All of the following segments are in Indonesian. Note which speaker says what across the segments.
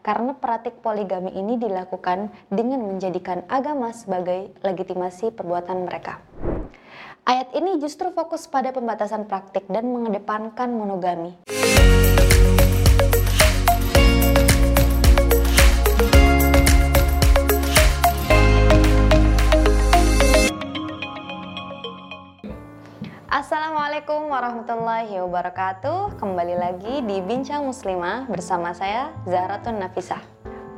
Speaker 1: karena praktik poligami ini dilakukan dengan menjadikan agama sebagai legitimasi perbuatan mereka. Ayat ini justru fokus pada pembatasan praktik dan mengedepankan monogami. Assalamualaikum warahmatullahi wabarakatuh. Kembali lagi di Bincang Muslimah bersama saya Zahratun Nafisah.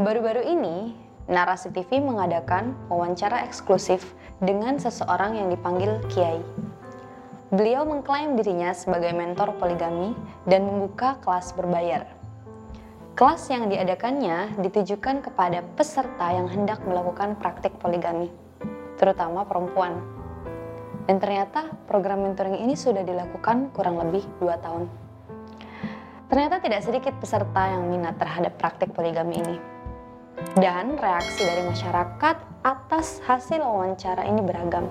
Speaker 1: Baru-baru ini Narasi TV mengadakan wawancara eksklusif dengan seseorang yang dipanggil Kiai. Beliau mengklaim dirinya sebagai mentor poligami dan membuka kelas berbayar. Kelas yang diadakannya ditujukan kepada peserta yang hendak melakukan praktik poligami, terutama perempuan. Dan ternyata program mentoring ini sudah dilakukan kurang lebih 2 tahun. Ternyata tidak sedikit peserta yang minat terhadap praktik poligami ini. Dan reaksi dari masyarakat atas hasil wawancara ini beragam.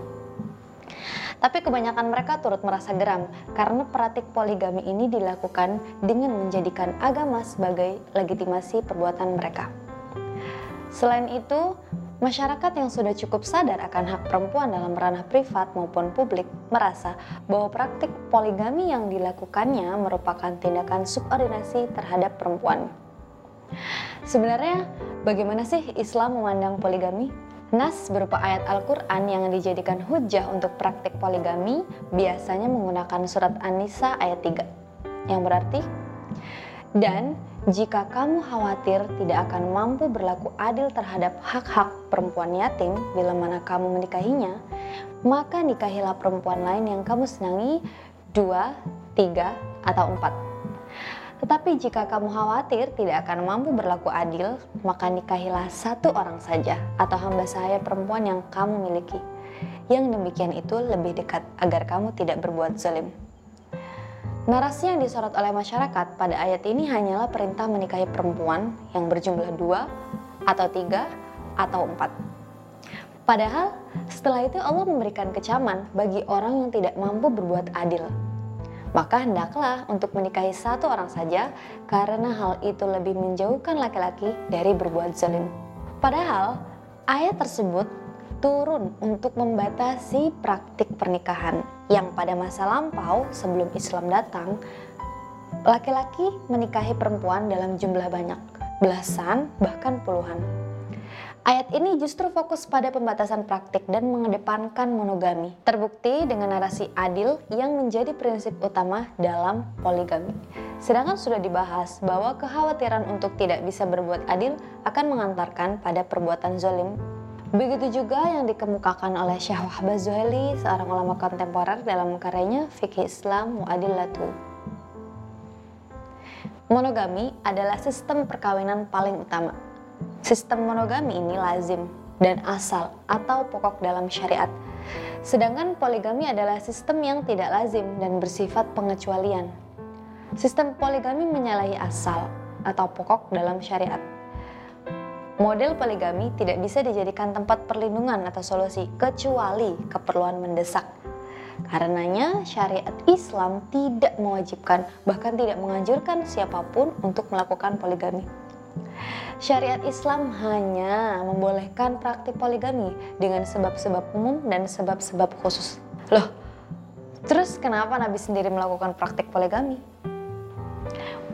Speaker 1: Tapi kebanyakan mereka turut merasa geram karena praktik poligami ini dilakukan dengan menjadikan agama sebagai legitimasi perbuatan mereka. Selain itu, Masyarakat yang sudah cukup sadar akan hak perempuan dalam ranah privat maupun publik merasa bahwa praktik poligami yang dilakukannya merupakan tindakan subordinasi terhadap perempuan. Sebenarnya, bagaimana sih Islam memandang poligami? Nas berupa ayat Al-Quran yang dijadikan hujah untuk praktik poligami biasanya menggunakan surat An-Nisa ayat 3 yang berarti dan jika kamu khawatir tidak akan mampu berlaku adil terhadap hak-hak perempuan yatim bila mana kamu menikahinya, maka nikahilah perempuan lain yang kamu senangi dua, tiga, atau empat. Tetapi jika kamu khawatir tidak akan mampu berlaku adil, maka nikahilah satu orang saja atau hamba sahaya perempuan yang kamu miliki. Yang demikian itu lebih dekat agar kamu tidak berbuat zalim. Narasi yang disorot oleh masyarakat pada ayat ini hanyalah perintah menikahi perempuan yang berjumlah dua, atau tiga, atau empat. Padahal setelah itu Allah memberikan kecaman bagi orang yang tidak mampu berbuat adil. Maka hendaklah untuk menikahi satu orang saja karena hal itu lebih menjauhkan laki-laki dari berbuat zalim. Padahal ayat tersebut turun untuk membatasi praktik pernikahan yang pada masa lampau sebelum Islam datang, laki-laki menikahi perempuan dalam jumlah banyak, belasan bahkan puluhan. Ayat ini justru fokus pada pembatasan praktik dan mengedepankan monogami. Terbukti dengan narasi adil yang menjadi prinsip utama dalam poligami. Sedangkan sudah dibahas bahwa kekhawatiran untuk tidak bisa berbuat adil akan mengantarkan pada perbuatan zolim Begitu juga yang dikemukakan oleh Syekh Wahbah Zuhaili, seorang ulama kontemporer dalam karyanya Fikih Islam Mu'adillatu. Monogami adalah sistem perkawinan paling utama. Sistem monogami ini lazim dan asal atau pokok dalam syariat. Sedangkan poligami adalah sistem yang tidak lazim dan bersifat pengecualian. Sistem poligami menyalahi asal atau pokok dalam syariat Model poligami tidak bisa dijadikan tempat perlindungan atau solusi kecuali keperluan mendesak. Karenanya syariat Islam tidak mewajibkan bahkan tidak menganjurkan siapa pun untuk melakukan poligami. Syariat Islam hanya membolehkan praktik poligami dengan sebab-sebab umum dan sebab-sebab khusus. Loh, terus kenapa Nabi sendiri melakukan praktik poligami?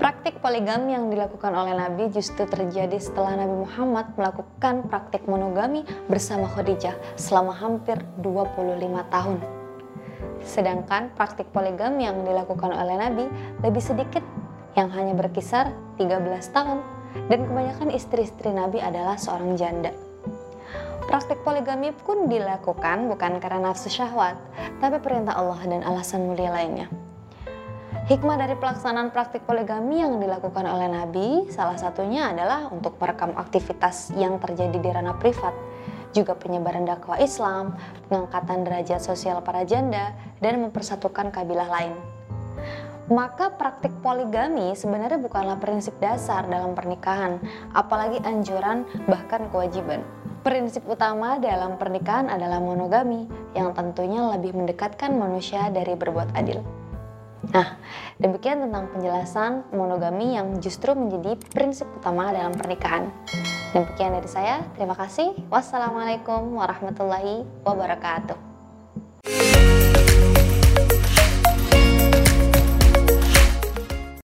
Speaker 1: Praktik poligami yang dilakukan oleh Nabi justru terjadi setelah Nabi Muhammad melakukan praktik monogami bersama Khadijah selama hampir 25 tahun. Sedangkan praktik poligami yang dilakukan oleh Nabi lebih sedikit yang hanya berkisar 13 tahun dan kebanyakan istri-istri Nabi adalah seorang janda. Praktik poligami pun dilakukan bukan karena nafsu syahwat, tapi perintah Allah dan alasan mulia lainnya. Hikmah dari pelaksanaan praktik poligami yang dilakukan oleh Nabi salah satunya adalah untuk merekam aktivitas yang terjadi di ranah privat, juga penyebaran dakwah Islam, pengangkatan derajat sosial para janda, dan mempersatukan kabilah lain. Maka praktik poligami sebenarnya bukanlah prinsip dasar dalam pernikahan, apalagi anjuran bahkan kewajiban. Prinsip utama dalam pernikahan adalah monogami yang tentunya lebih mendekatkan manusia dari berbuat adil. Nah, demikian tentang penjelasan monogami yang justru menjadi prinsip utama dalam pernikahan. Demikian dari saya, terima kasih. Wassalamualaikum warahmatullahi wabarakatuh.